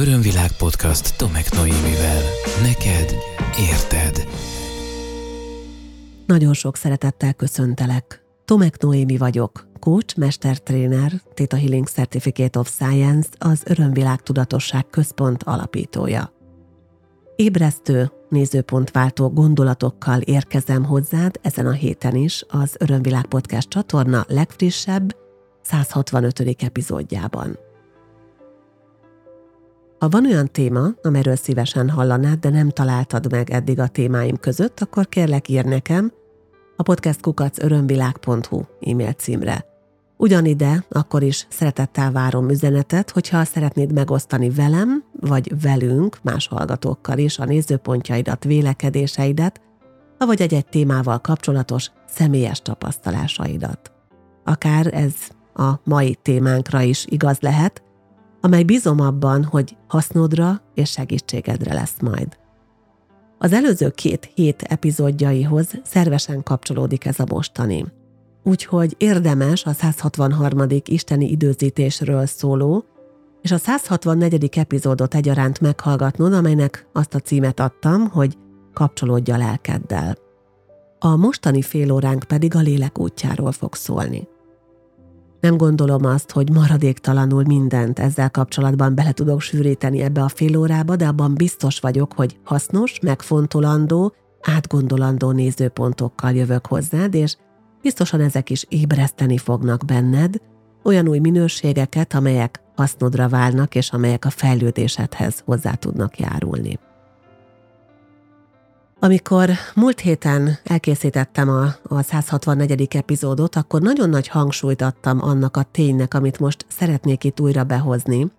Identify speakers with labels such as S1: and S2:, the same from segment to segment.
S1: Örömvilág podcast Tomek Noémivel. Neked érted.
S2: Nagyon sok szeretettel köszöntelek. Tomek Noémi vagyok, coach, mestertréner, Theta Healing Certificate of Science, az Örömvilág Tudatosság Központ alapítója. Ébresztő, nézőpontváltó gondolatokkal érkezem hozzád ezen a héten is az Örömvilág Podcast csatorna legfrissebb, 165. epizódjában. Ha van olyan téma, amelyről szívesen hallanád, de nem találtad meg eddig a témáim között, akkor kérlek ír nekem a podcastkukacörömvilág.hu e-mail címre. Ugyanide akkor is szeretettel várom üzenetet, hogyha szeretnéd megosztani velem, vagy velünk, más hallgatókkal is a nézőpontjaidat, vélekedéseidet, vagy egy-egy témával kapcsolatos személyes tapasztalásaidat. Akár ez a mai témánkra is igaz lehet, amely bizom abban, hogy hasznodra és segítségedre lesz majd. Az előző két hét epizódjaihoz szervesen kapcsolódik ez a mostani. Úgyhogy érdemes a 163. isteni időzítésről szóló, és a 164. epizódot egyaránt meghallgatnod, amelynek azt a címet adtam, hogy kapcsolódj a lelkeddel. A mostani félóránk pedig a lélek útjáról fog szólni. Nem gondolom azt, hogy maradéktalanul mindent ezzel kapcsolatban bele tudok sűríteni ebbe a fél órába, de abban biztos vagyok, hogy hasznos, megfontolandó, átgondolandó nézőpontokkal jövök hozzád, és biztosan ezek is ébreszteni fognak benned olyan új minőségeket, amelyek hasznodra válnak, és amelyek a fejlődésedhez hozzá tudnak járulni. Amikor múlt héten elkészítettem a, a 164. epizódot, akkor nagyon nagy hangsúlyt adtam annak a ténynek, amit most szeretnék itt újra behozni,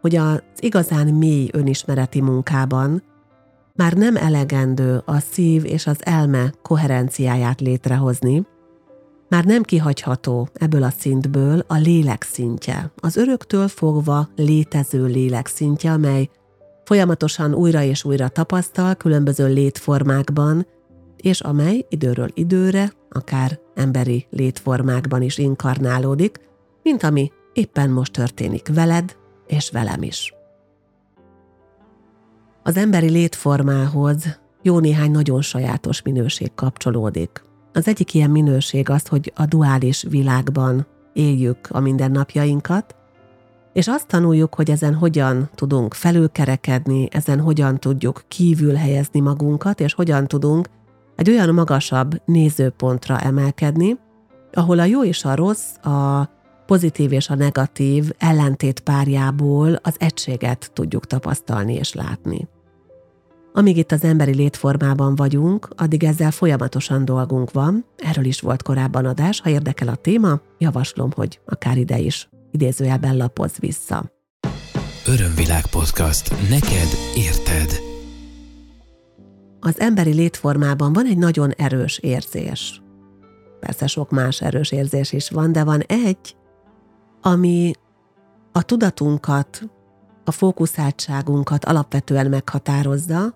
S2: hogy az igazán mély önismereti munkában már nem elegendő a szív és az elme koherenciáját létrehozni, már nem kihagyható ebből a szintből a lélek szintje, az öröktől fogva létező lélek szintje, amely folyamatosan újra és újra tapasztal különböző létformákban, és amely időről időre, akár emberi létformákban is inkarnálódik, mint ami éppen most történik veled és velem is. Az emberi létformához jó néhány nagyon sajátos minőség kapcsolódik. Az egyik ilyen minőség az, hogy a duális világban éljük a mindennapjainkat, és azt tanuljuk, hogy ezen hogyan tudunk felülkerekedni, ezen hogyan tudjuk kívül helyezni magunkat, és hogyan tudunk egy olyan magasabb nézőpontra emelkedni, ahol a jó és a rossz, a pozitív és a negatív ellentét párjából az egységet tudjuk tapasztalni és látni. Amíg itt az emberi létformában vagyunk, addig ezzel folyamatosan dolgunk van, erről is volt korábban adás, ha érdekel a téma, javaslom, hogy akár ide is idézőjelben lapoz vissza.
S1: Örömvilág podcast. Neked érted.
S2: Az emberi létformában van egy nagyon erős érzés. Persze sok más erős érzés is van, de van egy, ami a tudatunkat, a fókuszáltságunkat alapvetően meghatározza,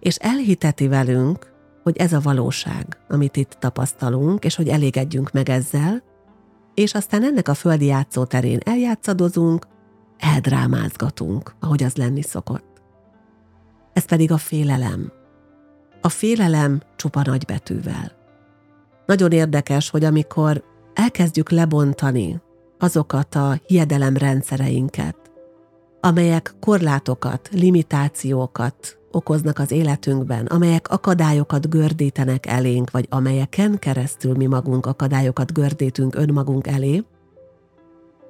S2: és elhiteti velünk, hogy ez a valóság, amit itt tapasztalunk, és hogy elégedjünk meg ezzel, és aztán ennek a földi játszóterén eljátszadozunk, eldrámázgatunk, ahogy az lenni szokott. Ez pedig a félelem. A félelem csupa nagybetűvel. Nagyon érdekes, hogy amikor elkezdjük lebontani azokat a hiedelemrendszereinket, amelyek korlátokat, limitációkat okoznak az életünkben, amelyek akadályokat gördítenek elénk, vagy amelyeken keresztül mi magunk akadályokat gördítünk önmagunk elé,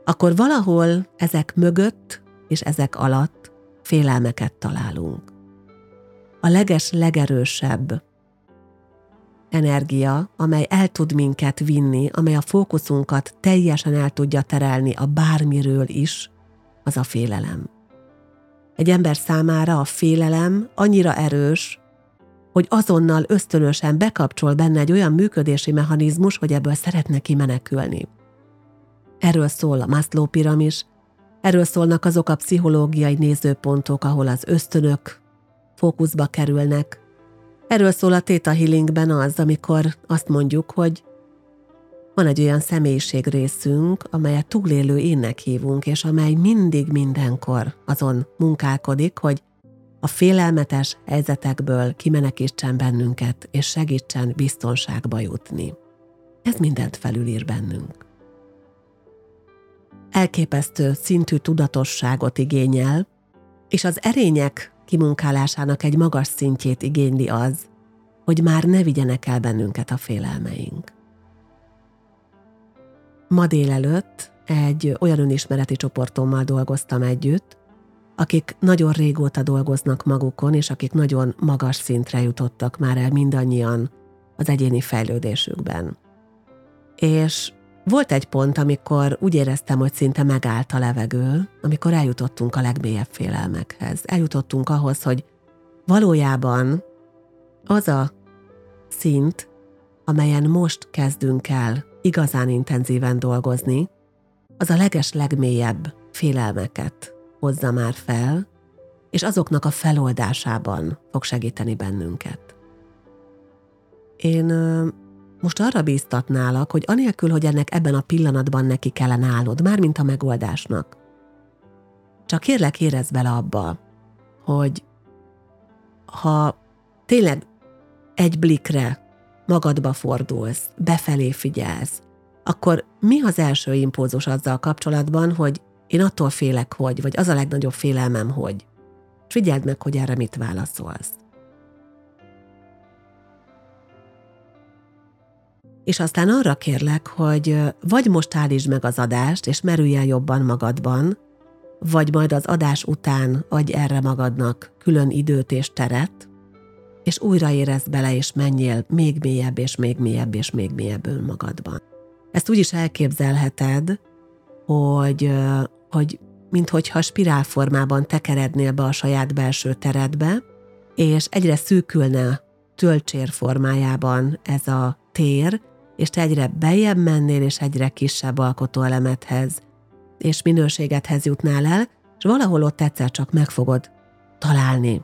S2: akkor valahol ezek mögött és ezek alatt félelmeket találunk. A leges, legerősebb energia, amely el tud minket vinni, amely a fókuszunkat teljesen el tudja terelni a bármiről is, az a félelem. Egy ember számára a félelem annyira erős, hogy azonnal ösztönösen bekapcsol benne egy olyan működési mechanizmus, hogy ebből szeretne kimenekülni. Erről szól a Maslow piramis, erről szólnak azok a pszichológiai nézőpontok, ahol az ösztönök fókuszba kerülnek. Erről szól a Theta Healingben az, amikor azt mondjuk, hogy van egy olyan személyiség részünk, amelyet túlélő énnek hívunk, és amely mindig mindenkor azon munkálkodik, hogy a félelmetes helyzetekből kimenekítsen bennünket, és segítsen biztonságba jutni. Ez mindent felülír bennünk. Elképesztő szintű tudatosságot igényel, és az erények kimunkálásának egy magas szintjét igényli az, hogy már ne vigyenek el bennünket a félelmeink. Ma délelőtt egy olyan önismereti csoportommal dolgoztam együtt, akik nagyon régóta dolgoznak magukon, és akik nagyon magas szintre jutottak már el mindannyian az egyéni fejlődésükben. És volt egy pont, amikor úgy éreztem, hogy szinte megállt a levegő, amikor eljutottunk a legmélyebb félelmekhez. Eljutottunk ahhoz, hogy valójában az a szint, amelyen most kezdünk el igazán intenzíven dolgozni, az a leges legmélyebb félelmeket hozza már fel, és azoknak a feloldásában fog segíteni bennünket. Én most arra bíztatnálak, hogy anélkül, hogy ennek ebben a pillanatban neki kellene állnod, mármint a megoldásnak. Csak kérlek érezd bele abba, hogy ha tényleg egy blikre magadba fordulsz, befelé figyelsz, akkor mi az első impulzus azzal kapcsolatban, hogy én attól félek, hogy, vagy az a legnagyobb félelmem, hogy. Figyeld meg, hogy erre mit válaszolsz. És aztán arra kérlek, hogy vagy most állítsd meg az adást, és merülj el jobban magadban, vagy majd az adás után adj erre magadnak külön időt és teret, és újra érezd bele, és menjél még mélyebb, és még mélyebb, és még mélyebb önmagadban. Ezt úgy is elképzelheted, hogy, hogy minthogyha spirálformában tekerednél be a saját belső teredbe, és egyre szűkülne töltsér formájában ez a tér, és te egyre bejebb mennél, és egyre kisebb alkotóelemedhez és minőségethez jutnál el, és valahol ott egyszer csak meg fogod találni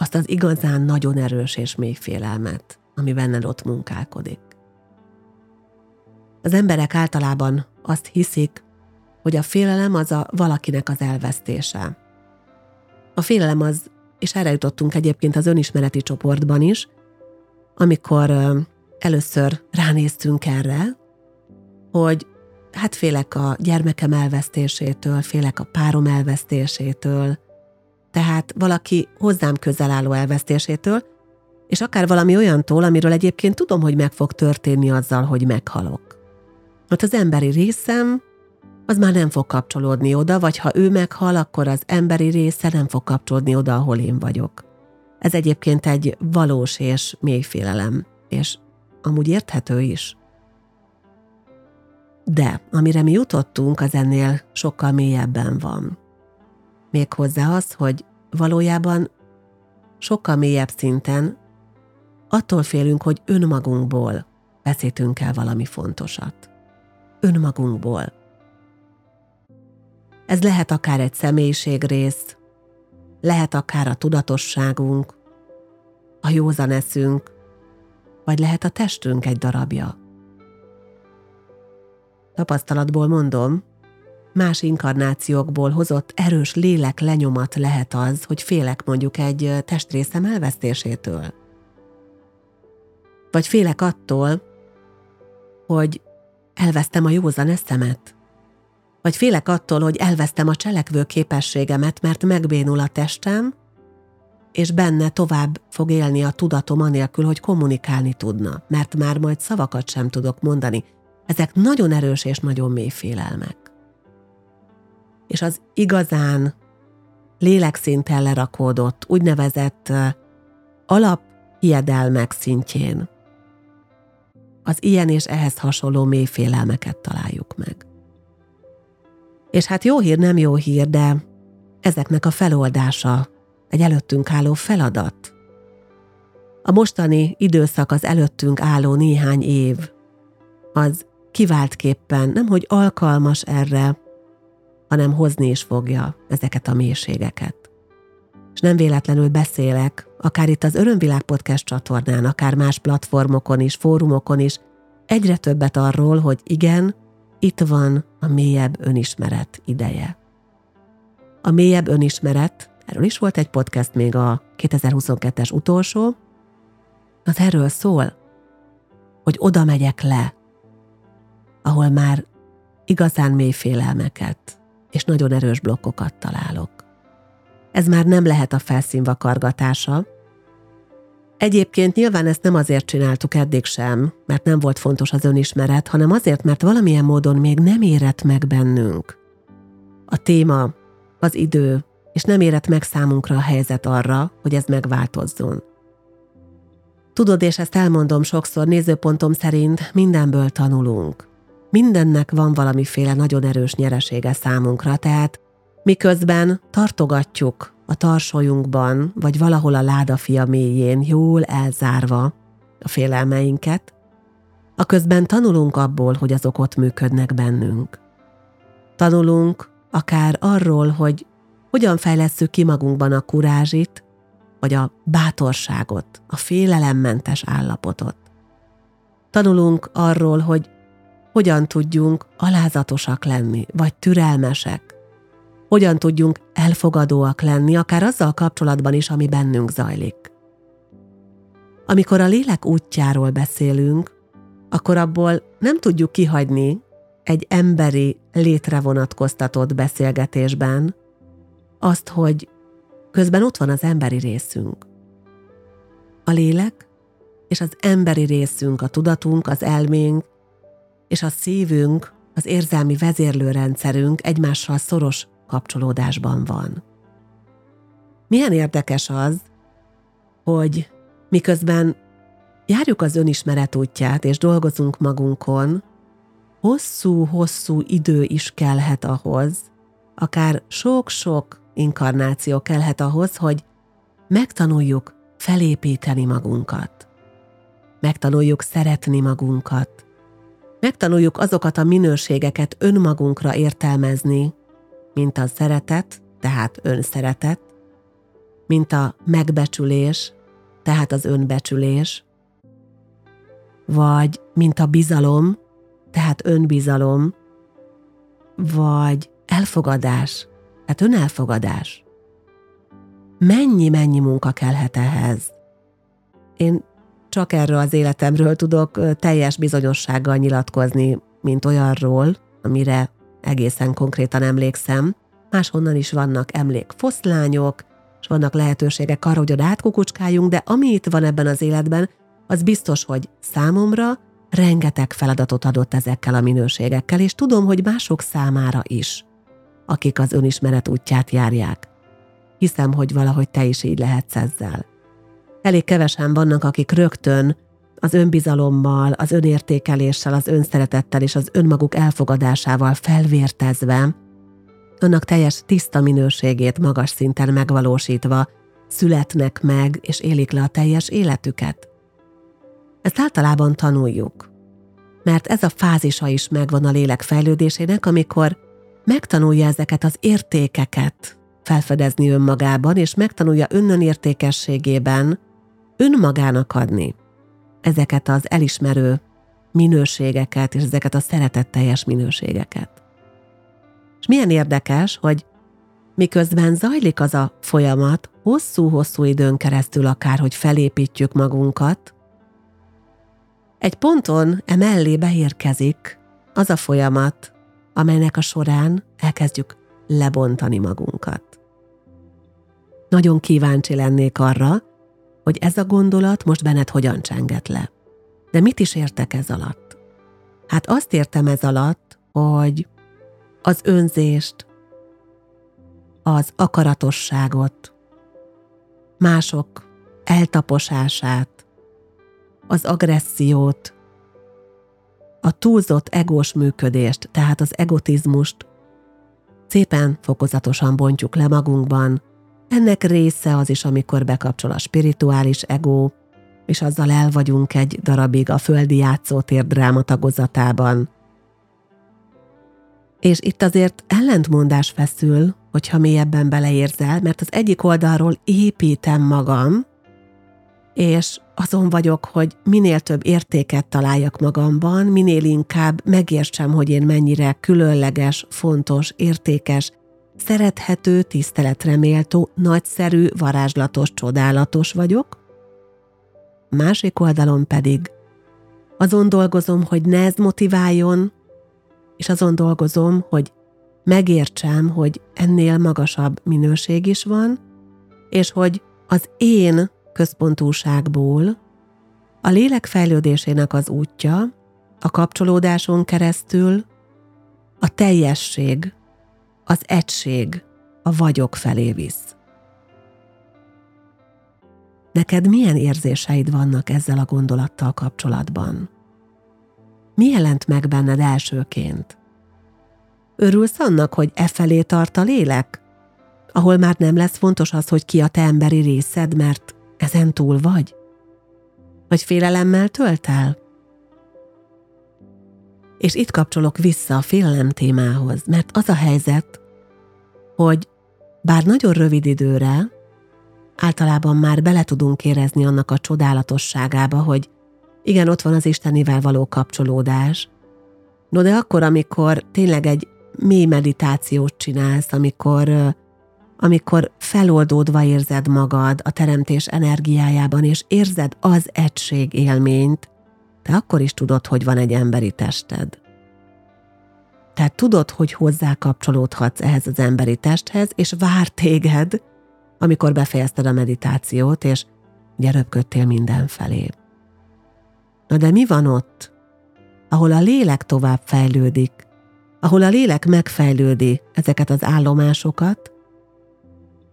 S2: azt az igazán nagyon erős és mély félelmet, ami benned ott munkálkodik. Az emberek általában azt hiszik, hogy a félelem az a valakinek az elvesztése. A félelem az, és erre jutottunk egyébként az önismereti csoportban is, amikor először ránéztünk erre, hogy hát félek a gyermekem elvesztésétől, félek a párom elvesztésétől, tehát valaki hozzám közel álló elvesztésétől, és akár valami olyantól, amiről egyébként tudom, hogy meg fog történni azzal, hogy meghalok. Mert az emberi részem az már nem fog kapcsolódni oda, vagy ha ő meghal, akkor az emberi része nem fog kapcsolódni oda, ahol én vagyok. Ez egyébként egy valós és mély félelem, és amúgy érthető is. De amire mi jutottunk, az ennél sokkal mélyebben van. Méghozzá az, hogy valójában sokkal mélyebb szinten attól félünk, hogy önmagunkból veszítünk el valami fontosat. Önmagunkból. Ez lehet akár egy személyiségrész, lehet akár a tudatosságunk, a józan eszünk, vagy lehet a testünk egy darabja. Tapasztalatból mondom, más inkarnációkból hozott erős lélek lenyomat lehet az, hogy félek mondjuk egy testrészem elvesztésétől. Vagy félek attól, hogy elvesztem a józan eszemet. Vagy félek attól, hogy elvesztem a cselekvő képességemet, mert megbénul a testem, és benne tovább fog élni a tudatom anélkül, hogy kommunikálni tudna, mert már majd szavakat sem tudok mondani. Ezek nagyon erős és nagyon mély félelmek. És az igazán lélekszinten lerakódott, úgynevezett alaphiedelmek szintjén az ilyen és ehhez hasonló mély találjuk meg. És hát jó hír, nem jó hír, de ezeknek a feloldása egy előttünk álló feladat. A mostani időszak az előttünk álló néhány év, az kiváltképpen nem hogy alkalmas erre, hanem hozni is fogja ezeket a mélységeket. És nem véletlenül beszélek, akár itt az Örömvilág Podcast csatornán, akár más platformokon is, fórumokon is, egyre többet arról, hogy igen, itt van a mélyebb önismeret ideje. A mélyebb önismeret, erről is volt egy podcast még a 2022-es utolsó, az erről szól, hogy oda megyek le, ahol már igazán mély félelmeket és nagyon erős blokkokat találok. Ez már nem lehet a felszín vakargatása. Egyébként nyilván ezt nem azért csináltuk eddig sem, mert nem volt fontos az önismeret, hanem azért, mert valamilyen módon még nem érett meg bennünk. A téma, az idő, és nem érett meg számunkra a helyzet arra, hogy ez megváltozzon. Tudod, és ezt elmondom sokszor, nézőpontom szerint mindenből tanulunk. Mindennek van valamiféle nagyon erős nyeresége számunkra, tehát miközben tartogatjuk a tarsolyunkban, vagy valahol a ládafia mélyén, jól elzárva a félelmeinket, a közben tanulunk abból, hogy azok ott működnek bennünk. Tanulunk akár arról, hogy hogyan fejlesszük ki magunkban a kurázsit, vagy a bátorságot, a félelemmentes állapotot. Tanulunk arról, hogy hogyan tudjunk alázatosak lenni, vagy türelmesek, hogyan tudjunk elfogadóak lenni, akár azzal kapcsolatban is, ami bennünk zajlik. Amikor a lélek útjáról beszélünk, akkor abból nem tudjuk kihagyni egy emberi létre vonatkoztatott beszélgetésben azt, hogy közben ott van az emberi részünk. A lélek és az emberi részünk, a tudatunk, az elménk és a szívünk, az érzelmi vezérlőrendszerünk egymással szoros kapcsolódásban van. Milyen érdekes az, hogy miközben járjuk az önismeret útját és dolgozunk magunkon, hosszú-hosszú idő is kellhet ahhoz, akár sok-sok inkarnáció kellhet ahhoz, hogy megtanuljuk felépíteni magunkat. Megtanuljuk szeretni magunkat. Megtanuljuk azokat a minőségeket önmagunkra értelmezni, mint a szeretet, tehát önszeretet, mint a megbecsülés, tehát az önbecsülés, vagy mint a bizalom, tehát önbizalom, vagy elfogadás, tehát önelfogadás. Mennyi-mennyi munka kellhet ehhez? Én csak erről az életemről tudok teljes bizonyossággal nyilatkozni, mint olyanról, amire egészen konkrétan emlékszem. Máshonnan is vannak emlékfoszlányok, és vannak lehetőségek arra, hogy átkukucskáljunk, de ami itt van ebben az életben, az biztos, hogy számomra rengeteg feladatot adott ezekkel a minőségekkel, és tudom, hogy mások számára is, akik az önismeret útját járják. Hiszem, hogy valahogy te is így lehetsz ezzel. Elég kevesen vannak, akik rögtön az önbizalommal, az önértékeléssel, az önszeretettel és az önmaguk elfogadásával felvértezve, annak teljes tiszta minőségét magas szinten megvalósítva születnek meg és élik le a teljes életüket. Ezt általában tanuljuk, mert ez a fázisa is megvan a lélek fejlődésének, amikor megtanulja ezeket az értékeket felfedezni önmagában, és megtanulja önnön értékességében önmagának adni ezeket az elismerő minőségeket, és ezeket a szeretetteljes minőségeket. És milyen érdekes, hogy miközben zajlik az a folyamat, hosszú-hosszú időn keresztül akár, hogy felépítjük magunkat, egy ponton emellé beérkezik az a folyamat, amelynek a során elkezdjük lebontani magunkat. Nagyon kíváncsi lennék arra, hogy ez a gondolat most benned hogyan csengett le. De mit is értek ez alatt? Hát azt értem ez alatt, hogy az önzést, az akaratosságot, mások eltaposását, az agressziót, a túlzott egós működést, tehát az egotizmust szépen fokozatosan bontjuk le magunkban, ennek része az is, amikor bekapcsol a spirituális ego, és azzal el vagyunk egy darabig a földi játszótér dráma tagozatában. És itt azért ellentmondás feszül, hogyha mélyebben beleérzel, mert az egyik oldalról építem magam, és azon vagyok, hogy minél több értéket találjak magamban, minél inkább megértsem, hogy én mennyire különleges, fontos, értékes, szerethető, tiszteletre méltó, nagyszerű, varázslatos, csodálatos vagyok. Másik oldalon pedig azon dolgozom, hogy ne ez motiváljon, és azon dolgozom, hogy megértsem, hogy ennél magasabb minőség is van, és hogy az én központúságból a lélek fejlődésének az útja a kapcsolódáson keresztül a teljesség, az egység, a vagyok felé visz. Neked milyen érzéseid vannak ezzel a gondolattal kapcsolatban? Mi jelent meg benned elsőként? Örülsz annak, hogy e felé tart a lélek? Ahol már nem lesz fontos az, hogy ki a te emberi részed, mert ezen túl vagy? Vagy félelemmel tölt el? És itt kapcsolok vissza a félelem témához, mert az a helyzet, hogy bár nagyon rövid időre, általában már bele tudunk érezni annak a csodálatosságába, hogy igen, ott van az Istenivel való kapcsolódás, no de akkor, amikor tényleg egy mély meditációt csinálsz, amikor amikor feloldódva érzed magad a teremtés energiájában, és érzed az egység élményt, te akkor is tudod, hogy van egy emberi tested. Tehát tudod, hogy hozzá kapcsolódhatsz ehhez az emberi testhez, és vár téged, amikor befejezted a meditációt, és ugye röpködtél mindenfelé. Na de mi van ott, ahol a lélek tovább fejlődik, ahol a lélek megfejlődi ezeket az állomásokat,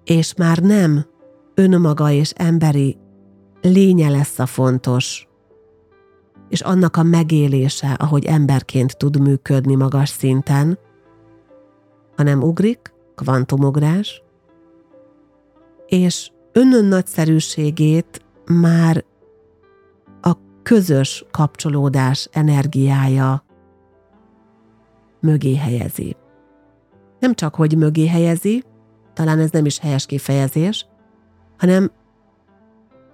S2: és már nem önmaga és emberi lénye lesz a fontos, és annak a megélése, ahogy emberként tud működni magas szinten, hanem ugrik, kvantumugrás, és önön nagyszerűségét már a közös kapcsolódás energiája mögé helyezi. Nem csak, hogy mögé helyezi, talán ez nem is helyes kifejezés, hanem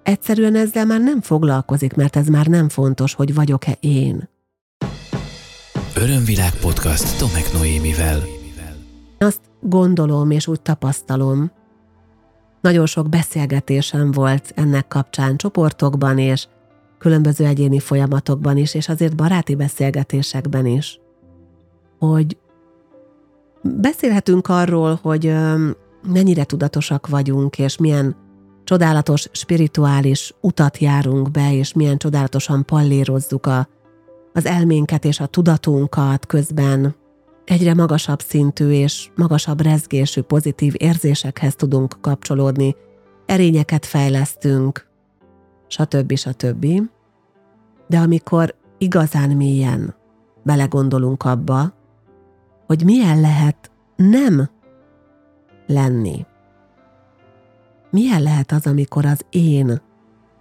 S2: egyszerűen ezzel már nem foglalkozik, mert ez már nem fontos, hogy vagyok-e én.
S1: Örömvilág podcast Tomek Noémivel.
S2: Azt gondolom és úgy tapasztalom, nagyon sok beszélgetésem volt ennek kapcsán csoportokban és különböző egyéni folyamatokban is, és azért baráti beszélgetésekben is, hogy beszélhetünk arról, hogy mennyire tudatosak vagyunk, és milyen csodálatos spirituális utat járunk be, és milyen csodálatosan pallérozzuk a, az elménket és a tudatunkat közben egyre magasabb szintű és magasabb rezgésű pozitív érzésekhez tudunk kapcsolódni, erényeket fejlesztünk, stb. stb. De amikor igazán mélyen belegondolunk abba, hogy milyen lehet nem lenni. Milyen lehet az, amikor az én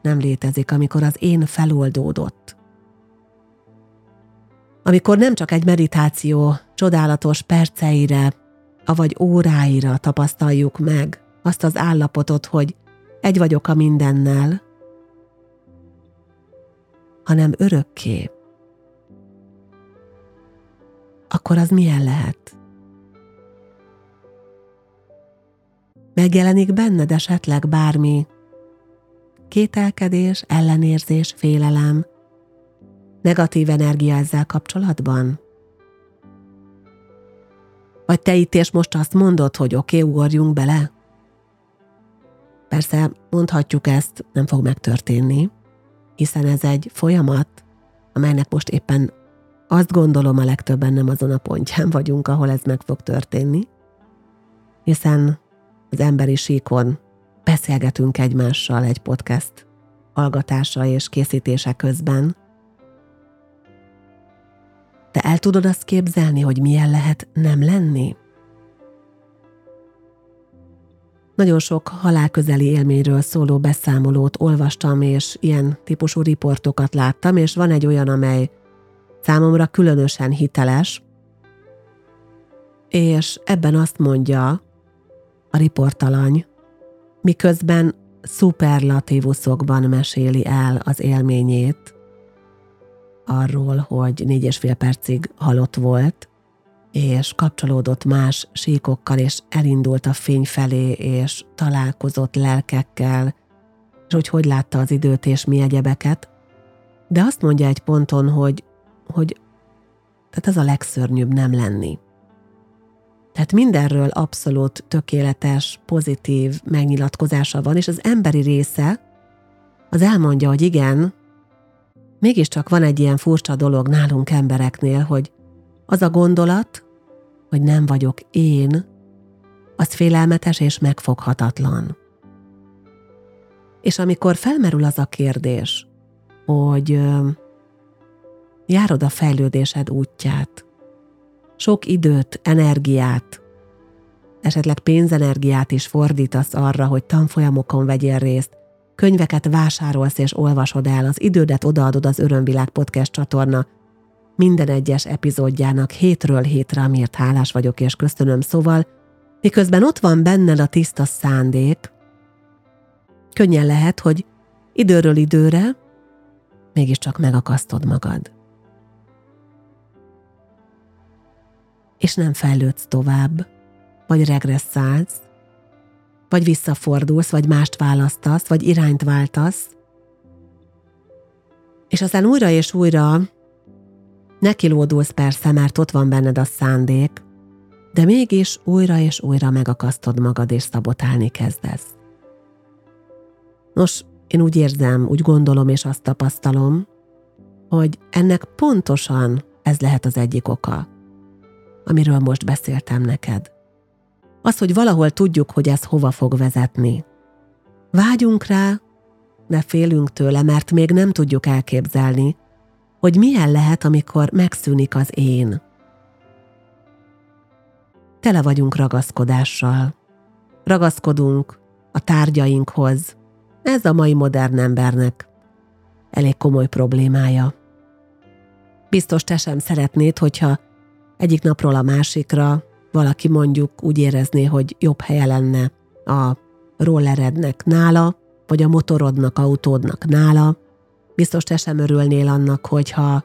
S2: nem létezik, amikor az én feloldódott? Amikor nem csak egy meditáció csodálatos perceire, avagy óráira tapasztaljuk meg azt az állapotot, hogy egy vagyok a mindennel, hanem örökké, akkor az milyen lehet? Megjelenik benned esetleg bármi kételkedés, ellenérzés, félelem, negatív energia ezzel kapcsolatban? Vagy te itt és most azt mondod, hogy oké, okay, ugorjunk bele? Persze mondhatjuk ezt, nem fog megtörténni, hiszen ez egy folyamat, amelynek most éppen azt gondolom a legtöbben nem azon a pontján vagyunk, ahol ez meg fog történni, hiszen az emberi síkon beszélgetünk egymással egy podcast hallgatása és készítése közben. Te el tudod azt képzelni, hogy milyen lehet nem lenni? Nagyon sok halálközeli élményről szóló beszámolót olvastam, és ilyen típusú riportokat láttam, és van egy olyan, amely számomra különösen hiteles, és ebben azt mondja, a riportalany, miközben szuperlatívuszokban meséli el az élményét arról, hogy négy és fél percig halott volt, és kapcsolódott más síkokkal, és elindult a fény felé, és találkozott lelkekkel, és hogy hogy látta az időt és mi egyebeket. De azt mondja egy ponton, hogy, hogy tehát ez a legszörnyűbb nem lenni. Tehát mindenről abszolút tökéletes, pozitív megnyilatkozása van, és az emberi része az elmondja, hogy igen, mégiscsak van egy ilyen furcsa dolog nálunk embereknél, hogy az a gondolat, hogy nem vagyok én, az félelmetes és megfoghatatlan. És amikor felmerül az a kérdés, hogy járod a fejlődésed útját, sok időt, energiát, esetleg pénzenergiát is fordítasz arra, hogy tanfolyamokon vegyél részt, könyveket vásárolsz és olvasod el, az idődet odaadod az Örömvilág podcast csatorna minden egyes epizódjának hétről hétre, amiért hálás vagyok és köszönöm, szóval miközben ott van benned a tiszta szándék, könnyen lehet, hogy időről időre mégiscsak megakasztod magad. És nem fejlődsz tovább, vagy regresszálsz, vagy visszafordulsz, vagy mást választasz, vagy irányt váltasz, és aztán újra és újra nekilódulsz persze, mert ott van benned a szándék, de mégis újra és újra megakasztod magad és szabotálni kezdesz. Nos, én úgy érzem, úgy gondolom és azt tapasztalom, hogy ennek pontosan ez lehet az egyik oka, amiről most beszéltem neked. Az, hogy valahol tudjuk, hogy ez hova fog vezetni. Vágyunk rá, de félünk tőle, mert még nem tudjuk elképzelni, hogy milyen lehet, amikor megszűnik az én. Tele vagyunk ragaszkodással. Ragaszkodunk a tárgyainkhoz. Ez a mai modern embernek elég komoly problémája. Biztos te sem szeretnéd, hogyha egyik napról a másikra valaki mondjuk úgy érezné, hogy jobb helye lenne a rollerednek nála, vagy a motorodnak, autódnak nála. Biztos te sem örülnél annak, hogyha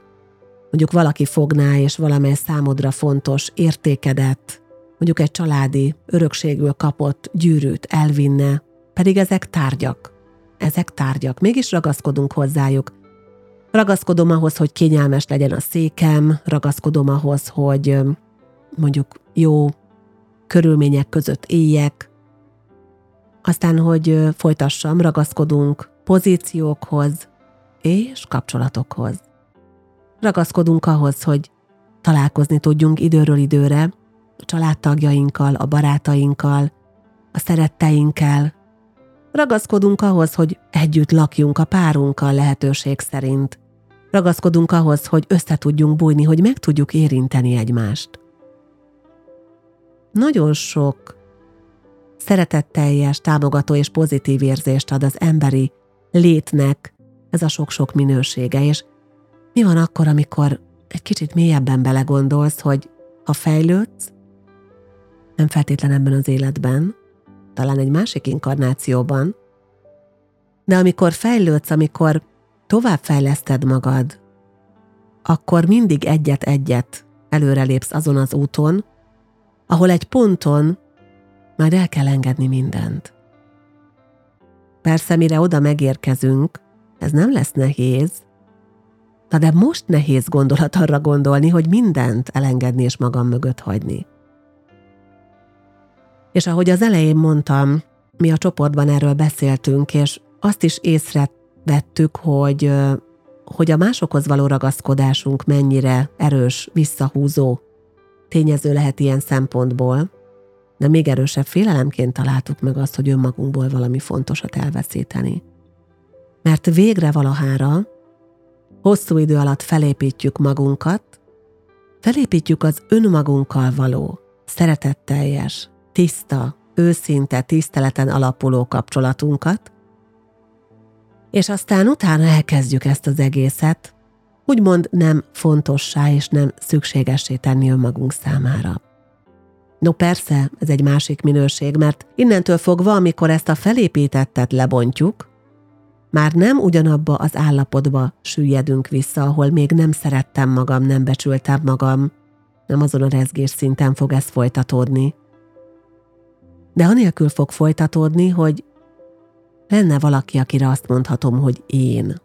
S2: mondjuk valaki fogná, és valamely számodra fontos értékedet, mondjuk egy családi örökségül kapott gyűrűt elvinne, pedig ezek tárgyak. Ezek tárgyak, mégis ragaszkodunk hozzájuk. Ragaszkodom ahhoz, hogy kényelmes legyen a székem, ragaszkodom ahhoz, hogy mondjuk jó körülmények között éljek, aztán, hogy folytassam, ragaszkodunk pozíciókhoz és kapcsolatokhoz. Ragaszkodunk ahhoz, hogy találkozni tudjunk időről időre a családtagjainkkal, a barátainkkal, a szeretteinkkel. Ragaszkodunk ahhoz, hogy együtt lakjunk a párunkkal lehetőség szerint. Ragaszkodunk ahhoz, hogy össze tudjunk bújni, hogy meg tudjuk érinteni egymást. Nagyon sok szeretetteljes, támogató és pozitív érzést ad az emberi létnek ez a sok-sok minősége, és mi van akkor, amikor egy kicsit mélyebben belegondolsz, hogy ha fejlődsz, nem feltétlen ebben az életben, talán egy másik inkarnációban, de amikor fejlődsz, amikor továbbfejleszted magad, akkor mindig egyet-egyet előrelépsz azon az úton, ahol egy ponton már el kell engedni mindent. Persze, mire oda megérkezünk, ez nem lesz nehéz, de most nehéz gondolat arra gondolni, hogy mindent elengedni és magam mögött hagyni. És ahogy az elején mondtam, mi a csoportban erről beszéltünk, és azt is észrevettük, hogy, hogy a másokhoz való ragaszkodásunk mennyire erős, visszahúzó tényező lehet ilyen szempontból, de még erősebb félelemként találtuk meg azt, hogy önmagunkból valami fontosat elveszíteni. Mert végre valahára hosszú idő alatt felépítjük magunkat, felépítjük az önmagunkkal való, szeretetteljes, tiszta, őszinte, tiszteleten alapuló kapcsolatunkat, és aztán utána elkezdjük ezt az egészet úgymond nem fontossá és nem szükségessé tenni önmagunk számára. No persze, ez egy másik minőség, mert innentől fogva, amikor ezt a felépítettet lebontjuk, már nem ugyanabba az állapotba süllyedünk vissza, ahol még nem szerettem magam, nem becsültem magam, nem azon a rezgés szinten fog ez folytatódni. De anélkül fog folytatódni, hogy lenne valaki, akire azt mondhatom, hogy én.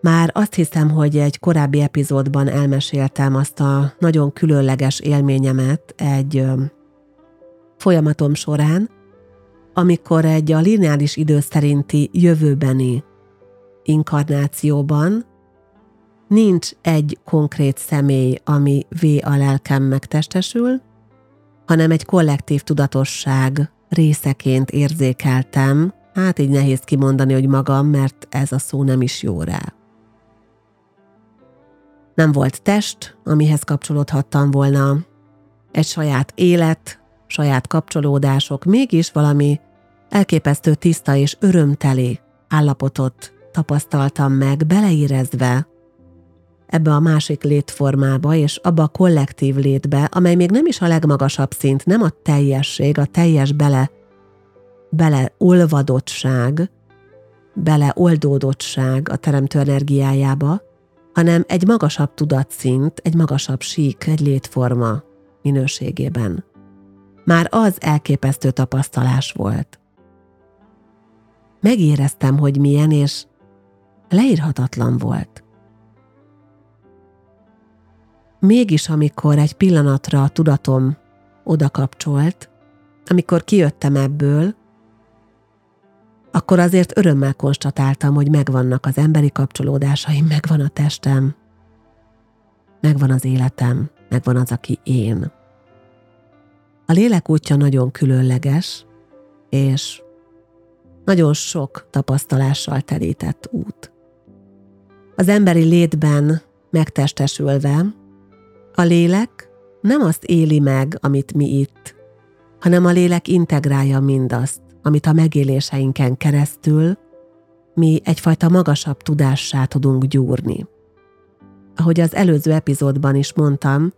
S2: Már azt hiszem, hogy egy korábbi epizódban elmeséltem azt a nagyon különleges élményemet egy folyamatom során, amikor egy a lineáris idő szerinti jövőbeni inkarnációban nincs egy konkrét személy, ami V a lelkem megtestesül, hanem egy kollektív tudatosság részeként érzékeltem, hát így nehéz kimondani, hogy magam, mert ez a szó nem is jó rá. Nem volt test, amihez kapcsolódhattam volna, egy saját élet, saját kapcsolódások, mégis valami elképesztő tiszta és örömteli állapotot tapasztaltam meg, beleérezve ebbe a másik létformába, és abba a kollektív létbe, amely még nem is a legmagasabb szint, nem a teljesség, a teljes bele, beleolvadottság, beleoldódottság a teremtő energiájába, hanem egy magasabb tudatszint, egy magasabb sík, egy létforma minőségében. Már az elképesztő tapasztalás volt. Megéreztem, hogy milyen, és leírhatatlan volt. Mégis, amikor egy pillanatra a tudatom oda kapcsolt, amikor kijöttem ebből, akkor azért örömmel konstatáltam, hogy megvannak az emberi kapcsolódásaim, megvan a testem, megvan az életem, megvan az, aki én. A lélek útja nagyon különleges, és nagyon sok tapasztalással telített út. Az emberi létben megtestesülve a lélek nem azt éli meg, amit mi itt, hanem a lélek integrálja mindazt, amit a megéléseinken keresztül mi egyfajta magasabb tudássá tudunk gyúrni. Ahogy az előző epizódban is mondtam,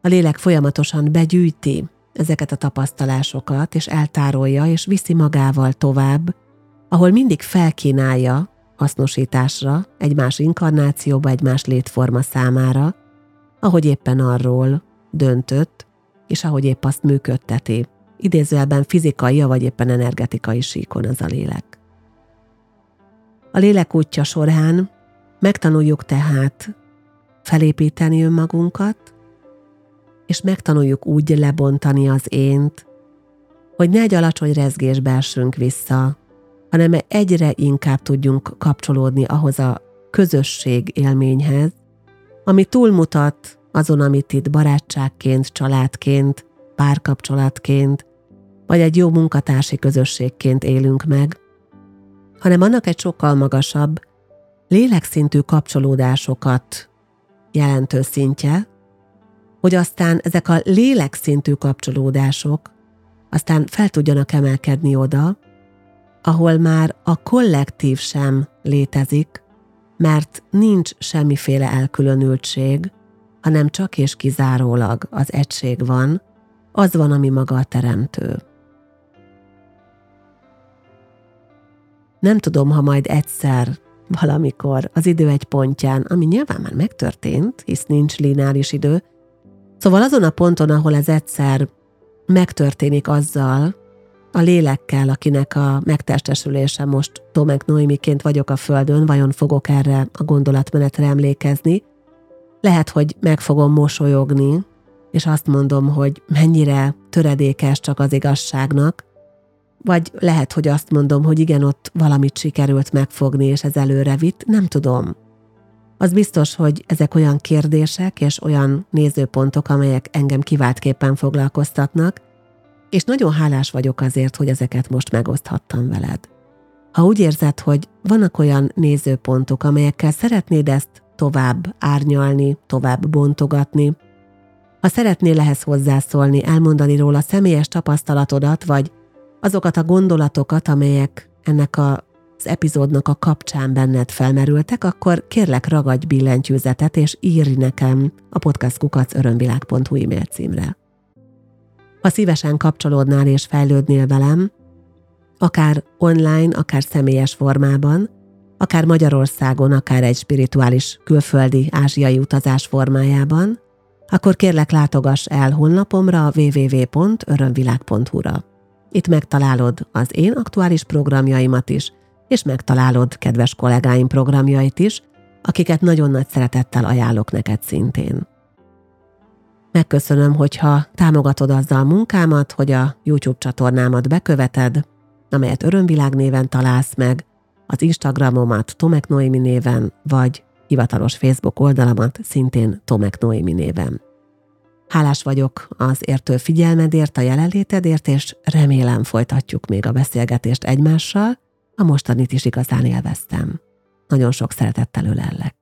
S2: a lélek folyamatosan begyűjti ezeket a tapasztalásokat, és eltárolja, és viszi magával tovább, ahol mindig felkínálja hasznosításra egy más inkarnációba, egy más létforma számára, ahogy éppen arról döntött, és ahogy épp azt működteti idézőjelben fizikai, vagy éppen energetikai síkon az a lélek. A lélek útja során megtanuljuk tehát felépíteni önmagunkat, és megtanuljuk úgy lebontani az ént, hogy ne egy alacsony rezgésbe essünk vissza, hanem egyre inkább tudjunk kapcsolódni ahhoz a közösség élményhez, ami túlmutat azon, amit itt barátságként, családként, párkapcsolatként, vagy egy jó munkatársi közösségként élünk meg, hanem annak egy sokkal magasabb, lélekszintű kapcsolódásokat jelentő szintje, hogy aztán ezek a lélekszintű kapcsolódások aztán fel tudjanak emelkedni oda, ahol már a kollektív sem létezik, mert nincs semmiféle elkülönültség, hanem csak és kizárólag az egység van, az van, ami maga a teremtő. Nem tudom, ha majd egyszer, valamikor, az idő egy pontján, ami nyilván már megtörtént, hisz nincs lineáris idő, szóval azon a ponton, ahol ez egyszer megtörténik azzal, a lélekkel, akinek a megtestesülése most Tomek Noémiként vagyok a földön, vajon fogok erre a gondolatmenetre emlékezni. Lehet, hogy meg fogom mosolyogni, és azt mondom, hogy mennyire töredékes csak az igazságnak, vagy lehet, hogy azt mondom, hogy igen, ott valamit sikerült megfogni, és ez előre vitt, nem tudom. Az biztos, hogy ezek olyan kérdések és olyan nézőpontok, amelyek engem kiváltképpen foglalkoztatnak, és nagyon hálás vagyok azért, hogy ezeket most megoszthattam veled. Ha úgy érzed, hogy vannak olyan nézőpontok, amelyekkel szeretnéd ezt tovább árnyalni, tovább bontogatni, ha szeretnél ehhez hozzászólni, elmondani róla személyes tapasztalatodat, vagy azokat a gondolatokat, amelyek ennek a az epizódnak a kapcsán benned felmerültek, akkor kérlek ragadj billentyűzetet, és írj nekem a podcastkukacörömvilág.hu e-mail címre. Ha szívesen kapcsolódnál és fejlődnél velem, akár online, akár személyes formában, akár Magyarországon, akár egy spirituális külföldi ázsiai utazás formájában, akkor kérlek látogass el honlapomra www.örömvilág.hu-ra. Itt megtalálod az én aktuális programjaimat is, és megtalálod kedves kollégáim programjait is, akiket nagyon nagy szeretettel ajánlok neked szintén. Megköszönöm, hogyha támogatod azzal a munkámat, hogy a YouTube csatornámat beköveted, amelyet Örömvilág néven találsz meg, az Instagramomat Tomek Noémi néven, vagy hivatalos Facebook oldalamat szintén Tomek Noémi néven. Hálás vagyok az értő figyelmedért, a jelenlétedért, és remélem folytatjuk még a beszélgetést egymással, a mostanit is igazán élveztem. Nagyon sok szeretettel ölellek.